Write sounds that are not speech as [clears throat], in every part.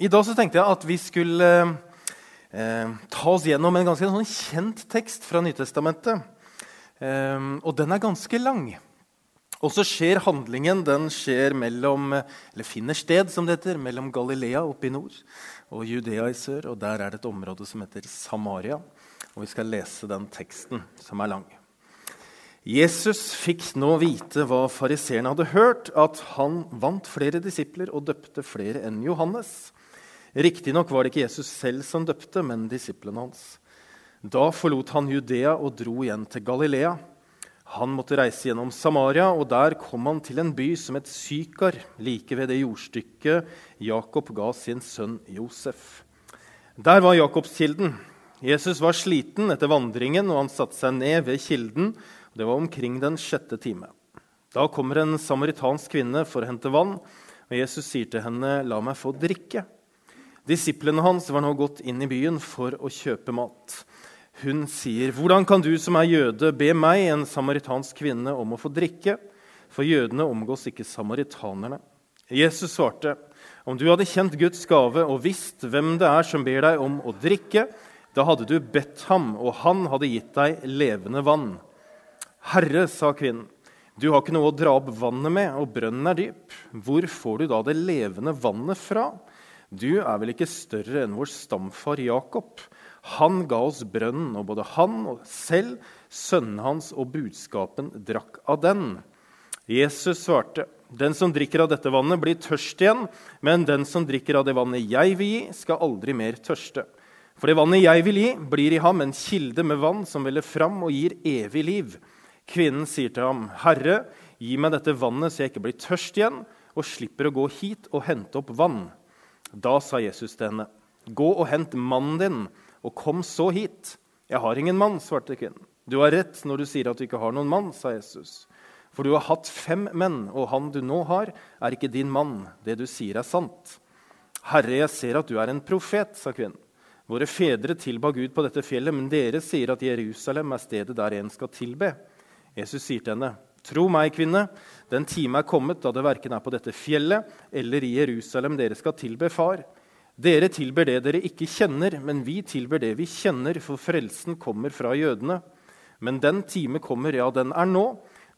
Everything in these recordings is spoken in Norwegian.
I dag så tenkte jeg at vi skulle eh, ta oss gjennom en ganske sånn kjent tekst fra Nytestamentet. Eh, og den er ganske lang. Og så skjer handlingen den skjer mellom, eller finner sted som det heter, mellom Galilea oppe i nord og Judea i sør. Og der er det et område som heter Samaria. Og vi skal lese den teksten, som er lang. Jesus fikk nå vite hva fariseerne hadde hørt, at han vant flere disipler og døpte flere enn Johannes. Riktignok var det ikke Jesus selv som døpte, men disiplene hans. Da forlot han Judea og dro igjen til Galilea. Han måtte reise gjennom Samaria, og der kom han til en by som het Sykar, like ved det jordstykket Jakob ga sin sønn Josef. Der var Jakobskilden. Jesus var sliten etter vandringen, og han satte seg ned ved kilden. Det var omkring den sjette time. Da kommer en samaritansk kvinne for å hente vann, og Jesus sier til henne, 'La meg få drikke.' Disiplene hans var nå gått inn i byen for å kjøpe mat. Hun sier, 'Hvordan kan du som er jøde, be meg, en samaritansk kvinne, om å få drikke?' For jødene omgås ikke samaritanerne. Jesus svarte, 'Om du hadde kjent Guds gave og visst hvem det er som ber deg om å drikke,' 'da hadde du bedt ham, og han hadde gitt deg levende vann.' 'Herre', sa kvinnen, 'du har ikke noe å dra opp vannet med, og brønnen er dyp.' 'Hvor får du da det levende vannet fra?' Du er vel ikke større enn vår stamfar Jakob? Han ga oss brønnen, og både han og selv, sønnen hans og budskapen drakk av den. Jesus svarte, Den som drikker av dette vannet, blir tørst igjen, men den som drikker av det vannet jeg vil gi, skal aldri mer tørste. For det vannet jeg vil gi, blir i ham en kilde med vann som veller fram og gir evig liv. Kvinnen sier til ham, Herre, gi meg dette vannet så jeg ikke blir tørst igjen, og slipper å gå hit og hente opp vann. Da sa Jesus til henne, 'Gå og hent mannen din, og kom så hit.' 'Jeg har ingen mann', svarte kvinnen. 'Du har rett når du sier at du ikke har noen mann', sa Jesus. 'For du har hatt fem menn, og han du nå har, er ikke din mann.' 'Det du sier, er sant.' 'Herre, jeg ser at du er en profet', sa kvinnen. 'Våre fedre tilba Gud på dette fjellet, men dere sier at Jerusalem er stedet der en skal tilbe.' Jesus sier til henne, Tro meg, kvinne, den time er kommet da det verken er på dette fjellet eller i Jerusalem dere skal tilbe Far. Dere tilber det dere ikke kjenner, men vi tilber det vi kjenner, for frelsen kommer fra jødene. Men den time kommer, ja, den er nå,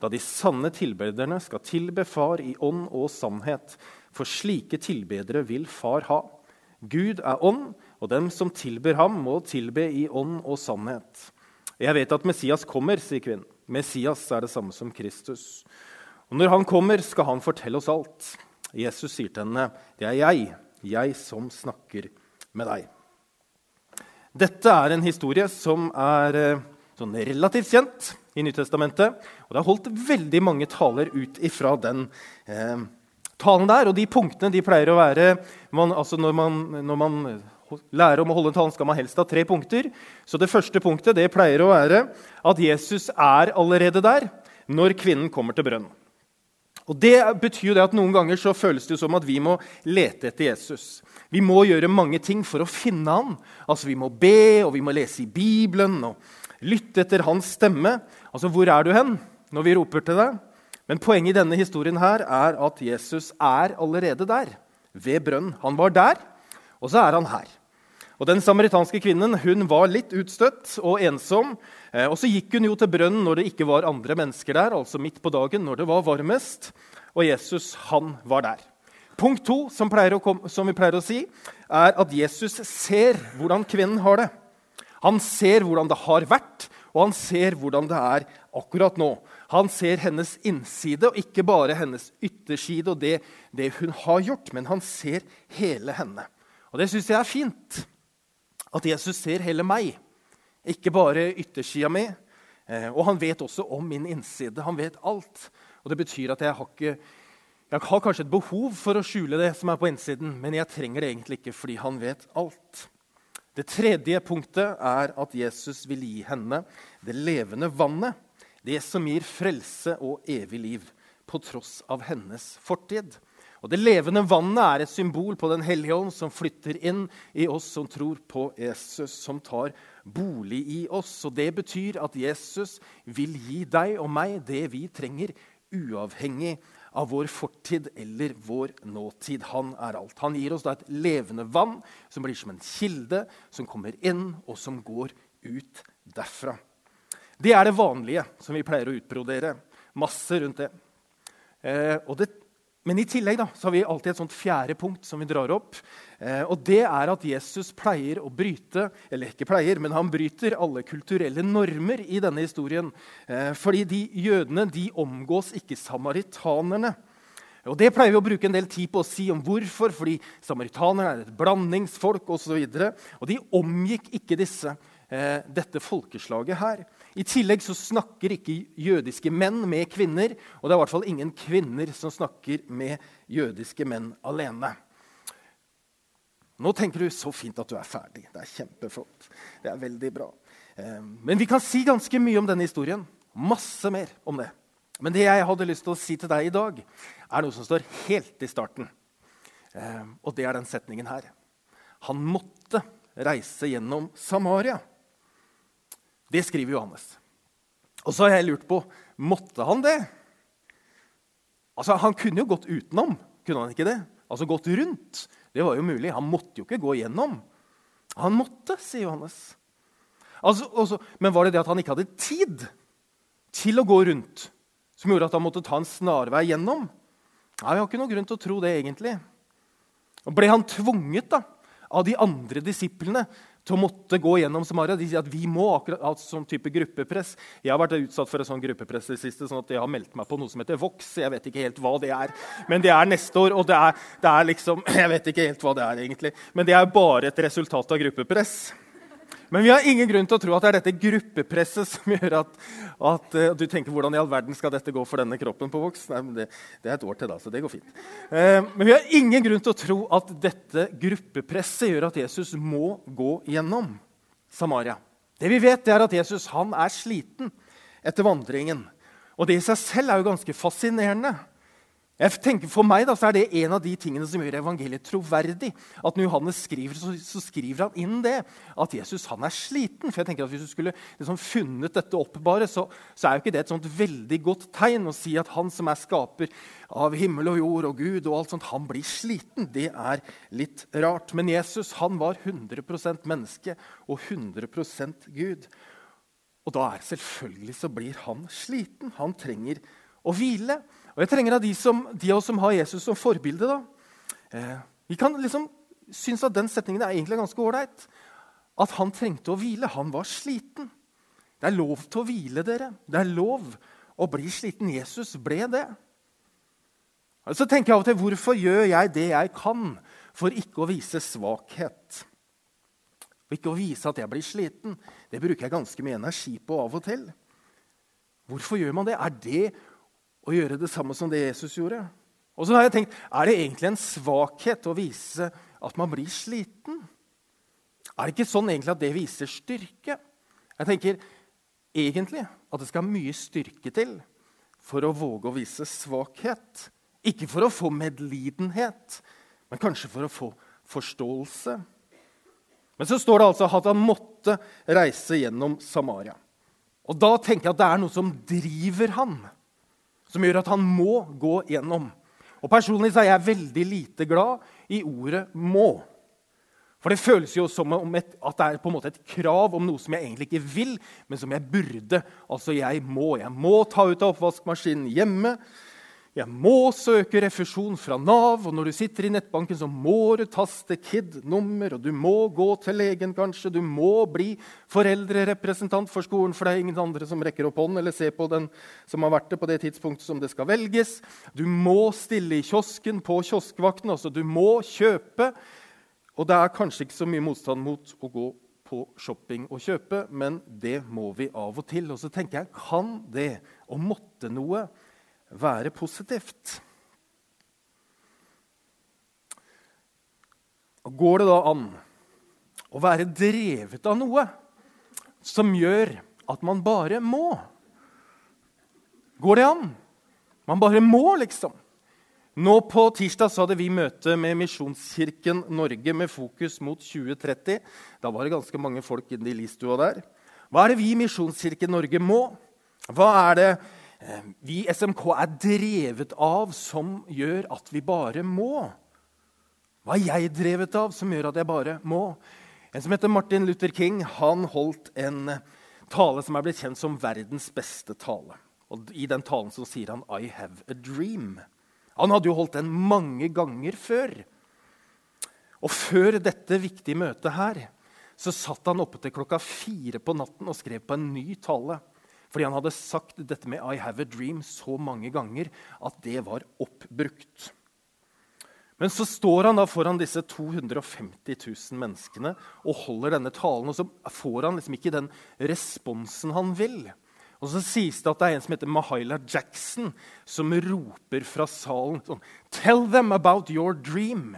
da de sanne tilbederne skal tilbe Far i ånd og sannhet. For slike tilbedere vil Far ha. Gud er ånd, og dem som tilber ham, må tilbe i ånd og sannhet. Jeg vet at Messias kommer, sier kvinnen. Messias er det samme som Kristus. Og Når han kommer, skal han fortelle oss alt. Jesus sier til henne, 'Det er jeg, jeg som snakker med deg'. Dette er en historie som er eh, sånn relativt kjent i Nytestamentet. Og det er holdt veldig mange taler ut ifra den eh, talen der. Og de punktene de pleier å være man, altså når, man, når man lære om å holde en talen skal man helst ha tre punkter. Så det første punktet det pleier å være at Jesus er allerede der når kvinnen kommer til brønnen. Og Det betyr jo det at noen ganger så føles det som at vi må lete etter Jesus. Vi må gjøre mange ting for å finne ham. Altså Vi må be, og vi må lese i Bibelen og lytte etter hans stemme. Altså, Hvor er du hen når vi roper til deg? Men poenget i denne historien her er at Jesus er allerede der, ved brønnen. Han var der, og så er han her. Og Den samaritanske kvinnen hun var litt utstøtt og ensom. Eh, og Så gikk hun jo til brønnen når det ikke var andre mennesker der, altså midt på dagen når det var varmest. Og Jesus han var der. Punkt to, som, komme, som vi pleier å si, er at Jesus ser hvordan kvinnen har det. Han ser hvordan det har vært, og han ser hvordan det er akkurat nå. Han ser hennes innside, og ikke bare hennes ytterside og det, det hun har gjort, men han ser hele henne. Og det syns jeg er fint. At Jesus ser hele meg, ikke bare yttersida mi. Eh, og han vet også om min innside. Han vet alt. Og det betyr at jeg har, ikke, jeg har kanskje et behov for å skjule det som er på innsiden, men jeg trenger det egentlig ikke fordi han vet alt. Det tredje punktet er at Jesus vil gi henne det levende vannet. Det som gir frelse og evig liv, på tross av hennes fortid. Og Det levende vannet er et symbol på Den hellige ånd som flytter inn i oss som tror på Jesus, som tar bolig i oss. Og Det betyr at Jesus vil gi deg og meg det vi trenger, uavhengig av vår fortid eller vår nåtid. Han er alt. Han gir oss da et levende vann som blir som en kilde, som kommer inn, og som går ut derfra. Det er det vanlige som vi pleier å utbrodere. Masse rundt det. Eh, og det men i tillegg da, har vi alltid et sånt fjerde punkt som vi drar opp. Eh, og det er at Jesus pleier å bryte eller ikke pleier, men han bryter alle kulturelle normer i denne historien. Eh, fordi de jødene de omgås ikke samaritanerne. Og Det pleier vi å bruke en del tid på å si om hvorfor. Fordi samaritanerne er et blandingsfolk osv. Og, så og de omgikk ikke disse, eh, dette folkeslaget her. I tillegg så snakker ikke jødiske menn med kvinner. Og det er i hvert fall ingen kvinner som snakker med jødiske menn alene. Nå tenker du så fint at du er ferdig. Det er kjempeflott. Det er veldig bra. Ehm, men vi kan si ganske mye om denne historien. Masse mer om det. Men det jeg hadde lyst til å si til deg i dag, er noe som står helt i starten. Ehm, og det er den setningen her. Han måtte reise gjennom Samaria. Det skriver Johannes. Og så har jeg lurt på måtte han det. Altså, Han kunne jo gått utenom. kunne han ikke det? Altså gått rundt. Det var jo mulig. Han måtte jo ikke gå gjennom. Han måtte, sier Johannes. Altså, også, men var det det at han ikke hadde tid til å gå rundt, som gjorde at han måtte ta en snarvei gjennom? Nei, Vi har ikke noen grunn til å tro det, egentlig. Og Ble han tvunget da, av de andre disiplene til å måtte gå gjennom Samaria. De sier at vi må akkurat ha sånn type gruppepress. Jeg har vært utsatt for et sånt gruppepress det siste, sånn at jeg har meldt meg på noe som heter Vox. Jeg vet ikke helt hva det er, men det er neste år. Og det er, det er liksom [clears throat] Jeg vet ikke helt hva det er, egentlig. Men det er bare et resultat av gruppepress. Men vi har ingen grunn til å tro at det er dette gruppepresset som gjør at, at uh, du tenker hvordan i all verden skal dette gå for denne kroppen på voks? Nei, det, det, er et år til, da, så det går fint. Uh, men vi har ingen grunn til å tro at dette gruppepresset gjør at Jesus må gå gjennom Samaria. Det vi vet, er at Jesus han er sliten etter vandringen. Og det i seg selv er jo ganske fascinerende. Jeg tenker For meg da, er det en av de tingene som gjør evangeliet troverdig. At Når Johannes skriver, så, så, skriver han inn det. At Jesus han er sliten. For jeg tenker at Hvis du skulle liksom funnet dette opp, bare, så, så, er jo ikke det et sånt veldig godt tegn å si at han som er skaper av himmel og jord og Gud, og alt sånt, han blir sliten. Det er litt rart. Men Jesus han var 100% menneske og 100% Gud. Og da er selvfølgelig så blir han sliten. Han trenger å hvile. Og jeg trenger av de, som, de av oss som har Jesus som forbilde. da. Eh, vi kan liksom synes at den setningen er egentlig ganske ålreit. At han trengte å hvile. Han var sliten. Det er lov til å hvile, dere. Det er lov å bli sliten. Jesus ble det. Så tenker jeg av og til hvorfor gjør jeg det jeg kan for ikke å vise svakhet? Og ikke å vise at jeg blir sliten. Det bruker jeg ganske mye energi på av og til. Hvorfor gjør man det? Er det å gjøre det samme som det Jesus gjorde. Og så har jeg tenkt, Er det egentlig en svakhet å vise at man blir sliten? Er det ikke sånn egentlig at det viser styrke? Jeg tenker egentlig at det skal mye styrke til for å våge å vise svakhet. Ikke for å få medlidenhet, men kanskje for å få forståelse. Men så står det altså at han måtte reise gjennom Samaria. Og Da tenker jeg at det er noe som driver han som gjør at han må gå gjennom. Og Personlig er jeg veldig lite glad i ordet 'må'. For det føles jo som et, at det er på en måte et krav om noe som jeg egentlig ikke vil, men som jeg burde. Altså, jeg må. Jeg må ta ut av oppvaskmaskinen hjemme. Jeg må søke refusjon fra Nav, og når du sitter i nettbanken, så må du taste KID-nummer, og du må gå til legen, kanskje. Du må bli foreldrerepresentant for skolen, for det er ingen andre som rekker opp hånden eller ser på den som har vært det på det tidspunktet som det skal velges. Du må stille i kiosken på kioskvakten, altså du må kjøpe. Og det er kanskje ikke så mye motstand mot å gå på shopping og kjøpe, men det må vi av og til. Og så tenker jeg, kan det å måtte noe være positivt. Går det da an å være drevet av noe som gjør at man bare må? Går det an? Man bare må, liksom. Nå På tirsdag så hadde vi møte med Misjonskirken Norge med fokus mot 2030. Da var det ganske mange folk inne i listua der. Hva er det vi i Misjonskirken Norge må? Hva er det vi i SMK er drevet av, som gjør at vi bare må. Hva er jeg drevet av som gjør at jeg bare må? En som heter Martin Luther King, han holdt en tale som er blitt kjent som verdens beste tale. Og I den talen så sier han 'I have a dream'. Han hadde jo holdt den mange ganger før. Og før dette viktige møtet her så satt han oppe til klokka fire på natten og skrev på en ny tale. Fordi han hadde sagt dette med 'I have a dream' så mange ganger at det var oppbrukt. Men så står han da foran disse 250 000 menneskene og holder denne talen, og så får han liksom ikke den responsen han vil. Og så sies det at det er en som heter Mahaila Jackson, som roper fra salen sånn Tell them about your dream.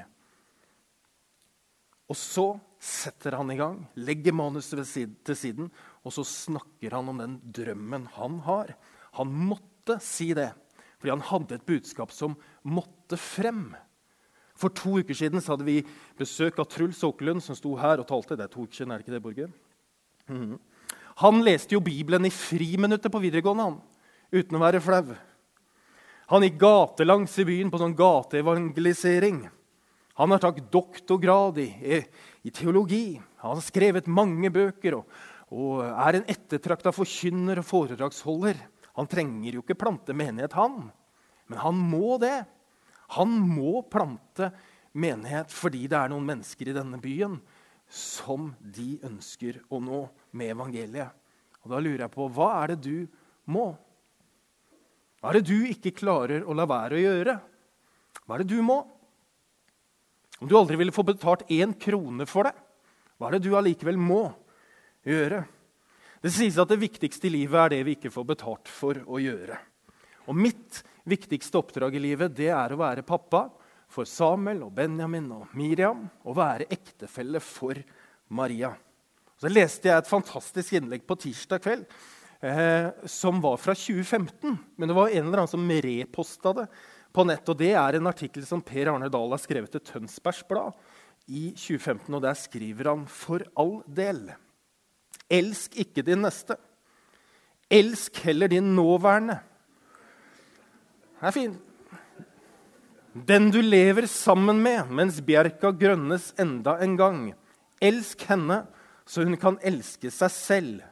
Og så setter han i gang, legger manuset til siden, og så snakker han om den drømmen han har. Han måtte si det, fordi han hadde et budskap som måtte frem. For to uker siden hadde vi besøk av Truls Åkerlund, som sto her og talte. Det er to uker siden, er det ikke det, Borge? Mm. Han leste jo Bibelen i friminuttet på videregående, han, uten å være flau. Han gikk gatelangs i byen på sånn gateevangelisering. Han har tatt doktorgrad i, i, teologi. Han har skrevet mange bøker og, og er en ettertrakta forkynner og foredragsholder. Han trenger jo ikke plante menighet, han. Men han må det. Han må plante menighet fordi det er noen mennesker i denne byen som de ønsker å nå med evangeliet. Og Da lurer jeg på hva er det du må? Hva er det du ikke klarer å la være å gjøre? Hva er det du må? Om du aldri ville få betalt én krone for det, hva er det du allikevel må gjøre? Det sies at det viktigste i livet er det vi ikke får betalt for å gjøre. Og mitt viktigste oppdrag i livet det er å være pappa for Samuel og Benjamin og Miriam og være ektefelle for Maria. Så leste jeg et fantastisk innlegg på tirsdag kveld eh, som var fra 2015. Men det var en eller annen som reposta det på nett. Og det er en artikkel som Per Arne Dahl har skrevet til Tønsbergs Blad i 2015. Og der skriver han for all del Elsk ikke din neste. Elsk heller din nåværende det er fint. Den du lever sammen med mens bjerka grønnes enda en gang. Elsk henne så hun kan elske seg selv.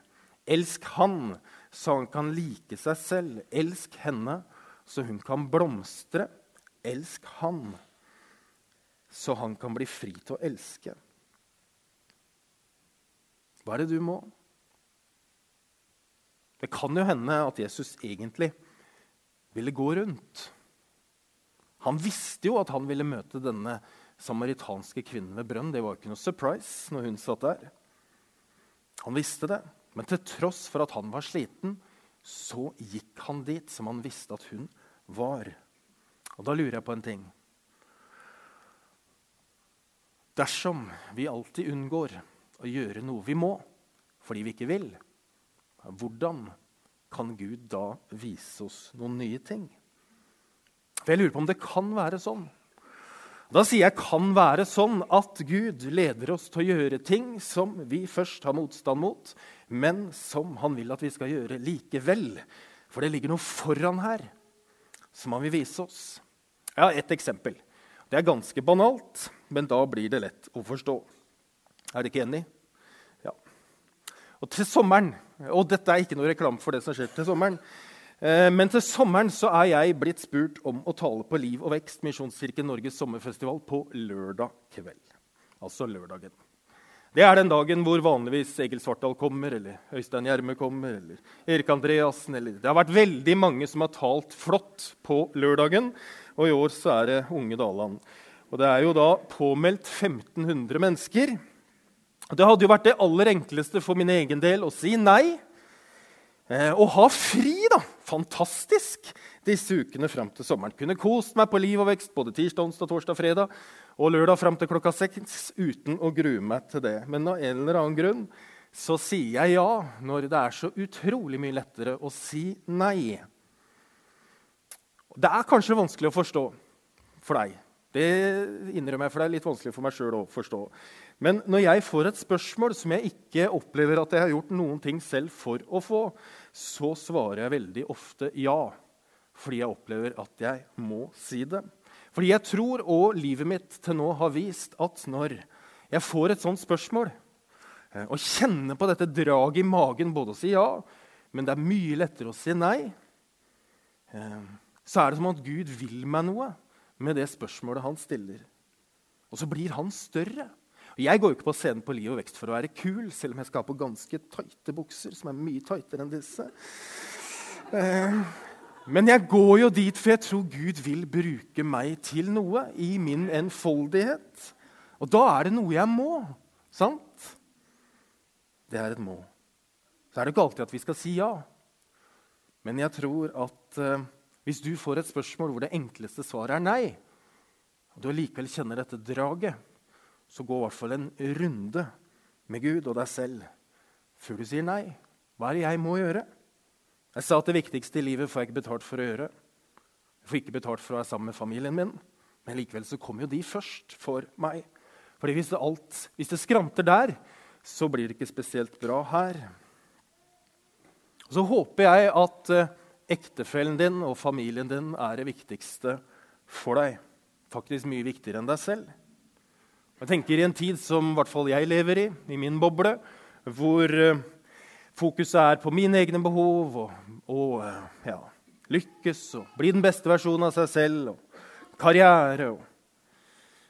Elsk han så han kan like seg selv. Elsk henne så hun kan blomstre. Elsk han så han kan bli fri til å elske. Hva er det du må? Det kan jo hende at Jesus egentlig ville gå rundt. Han visste jo at han ville møte denne samaritanske kvinnen ved brønn. Det var ikke noe surprise når hun satt der. Han visste det, men til tross for at han var sliten, så gikk han dit som han visste at hun var. Og da lurer jeg på en ting. Dersom vi alltid unngår å gjøre noe vi må fordi vi ikke vil, hvordan kan Gud da vise oss noen nye ting? For Jeg lurer på om det kan være sånn. Da sier jeg 'kan være sånn' at Gud leder oss til å gjøre ting som vi først har motstand mot, men som han vil at vi skal gjøre likevel. For det ligger noe foran her som han vil vise oss. Jeg har ett eksempel. Det er ganske banalt, men da blir det lett å forstå. Er dere ikke enig? Og til sommeren Og dette er ikke noe reklame for det som skjer til sommeren. Eh, men til sommeren så er jeg blitt spurt om å tale på Liv og Vekst, Misjonskirken Norges sommerfestival, på lørdag kveld. Altså lørdagen. Det er den dagen hvor vanligvis Egil Svartdal kommer, eller Øystein Gjerme kommer, eller Erik Andreassen eller Det har vært veldig mange som har talt flott på lørdagen, og i år så er det Unge Daland. Og det er jo da påmeldt 1500 mennesker. Det hadde jo vært det aller enkleste for min egen del å si nei. Eh, å ha fri, da! Fantastisk! Disse ukene fram til sommeren. Kunne kost meg på Liv og Vekst både tirsdag, onsdag, torsdag, fredag og lørdag fram til klokka seks uten å grue meg til det. Men av en eller annen grunn så sier jeg ja når det er så utrolig mye lettere å si nei. Det er kanskje vanskelig å forstå for deg Det innrømmer jeg, for det er litt vanskelig for meg sjøl å forstå. Men når jeg får et spørsmål som jeg ikke opplever at jeg har gjort noen ting selv for å få, så svarer jeg veldig ofte ja. Fordi jeg opplever at jeg må si det. Fordi jeg tror, og livet mitt til nå har vist, at når jeg får et sånt spørsmål, eh, og kjenner på dette draget i magen både å si ja, men det er mye lettere å si nei, eh, så er det som at Gud vil meg noe med det spørsmålet han stiller. Og så blir han større. Og jeg går jo ikke på scenen på Liv og vekst for å være kul, selv om jeg skal ha på ganske tighte bukser, som er mye tightere enn disse. Eh, men jeg går jo dit for jeg tror Gud vil bruke meg til noe i min enfoldighet. Og da er det noe jeg må. Sant? Det er et må. Så er det ikke alltid at vi skal si ja. Men jeg tror at eh, hvis du får et spørsmål hvor det enkleste svaret er nei, og du allikevel kjenner dette draget, så gå i hvert fall en runde med Gud og deg selv før du sier nei. Hva er det jeg må gjøre? Jeg sa at det viktigste i livet får jeg ikke betalt for å gjøre. Jeg får ikke betalt for å være sammen med familien min, men likevel så kommer jo de først for meg. Fordi hvis det, alt, hvis det skranter der, så blir det ikke spesielt bra her. Så håper jeg at uh, ektefellen din og familien din er det viktigste for deg. Faktisk mye viktigere enn deg selv. Jeg tenker I en tid som i hvert fall jeg lever i, i min boble, hvor uh, fokuset er på mine egne behov og, og uh, ja, lykkes og bli den beste versjonen av seg selv og karriere og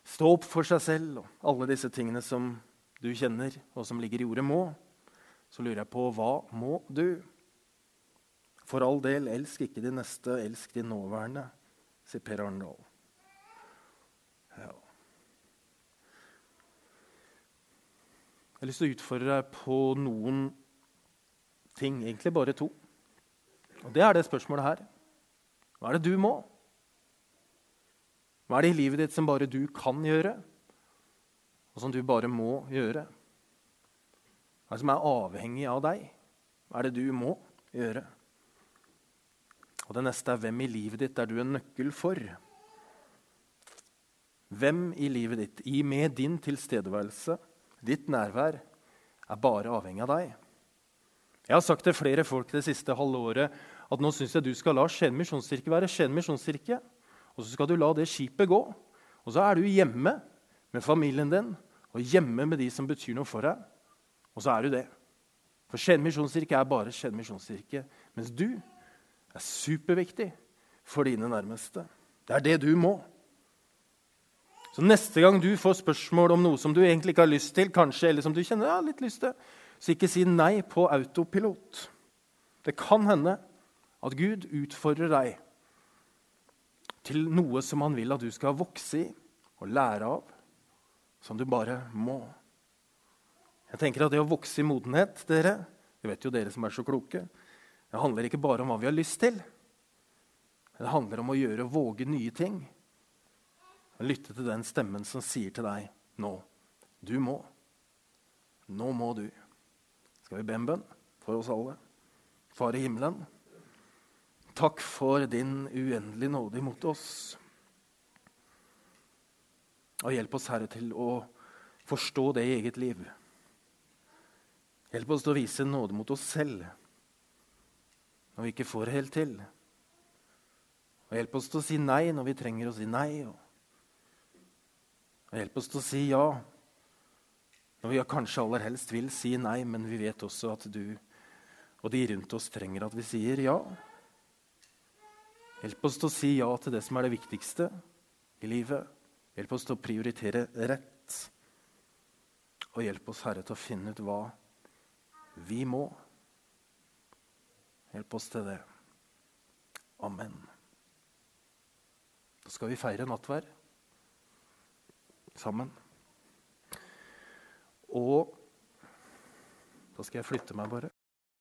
stå opp for seg selv og alle disse tingene som du kjenner, og som ligger i ordet 'må', så lurer jeg på hva må du? For all del, elsk ikke de neste, elsk de nåværende, sier Per Arendal. Jeg har lyst til å utfordre deg på noen ting, egentlig bare to. Og det er det spørsmålet her. Hva er det du må? Hva er det i livet ditt som bare du kan gjøre, og som du bare må gjøre? Hva er det som er avhengig av deg? Hva er det du må gjøre? Og det neste er hvem i livet ditt er du en nøkkel for? Hvem i livet ditt, i med din tilstedeværelse, ditt nærvær, er bare avhengig av deg? Jeg har sagt til flere folk det siste halve året at nå syns jeg du skal la Skien misjonskirke være Skien misjonskirke. Og så skal du la det skipet gå. Og så er du hjemme med familien din og hjemme med de som betyr noe for deg. Og så er du det. For Skien misjonskirke er bare Skien misjonskirke. Mens du er superviktig for dine nærmeste. Det er det du må. Så Neste gang du får spørsmål om noe som du egentlig ikke har lyst til, kanskje, eller som du kjenner ja, litt lyst til, så ikke si nei på autopilot. Det kan hende at Gud utfordrer deg til noe som han vil at du skal vokse i og lære av, som du bare må. Jeg tenker at Det å vokse i modenhet dere, det vet jo dere som er så kloke, det handler ikke bare om hva vi har lyst til. Det handler om å gjøre og våge nye ting. Lytte til den stemmen som sier til deg nå du må. Nå må du. Skal vi be en bønn for oss alle? Far i himmelen, takk for din uendelige nåde imot oss. Og hjelp oss, Herre, til å forstå det i eget liv. Hjelp oss til å vise nåde mot oss selv når vi ikke får det helt til. Og hjelp oss til å si nei når vi trenger å si nei. Og, hjelp oss til å si ja når vi kanskje aller helst vil si nei, men vi vet også at du og de rundt oss trenger at vi sier ja. Hjelp oss til å si ja til det som er det viktigste i livet. Hjelp oss til å prioritere rett. Og hjelp oss, Herre, til å finne ut hva vi må. Hjelp oss til det. Amen. Da skal vi feire nattvær sammen. Og da skal jeg flytte meg bare.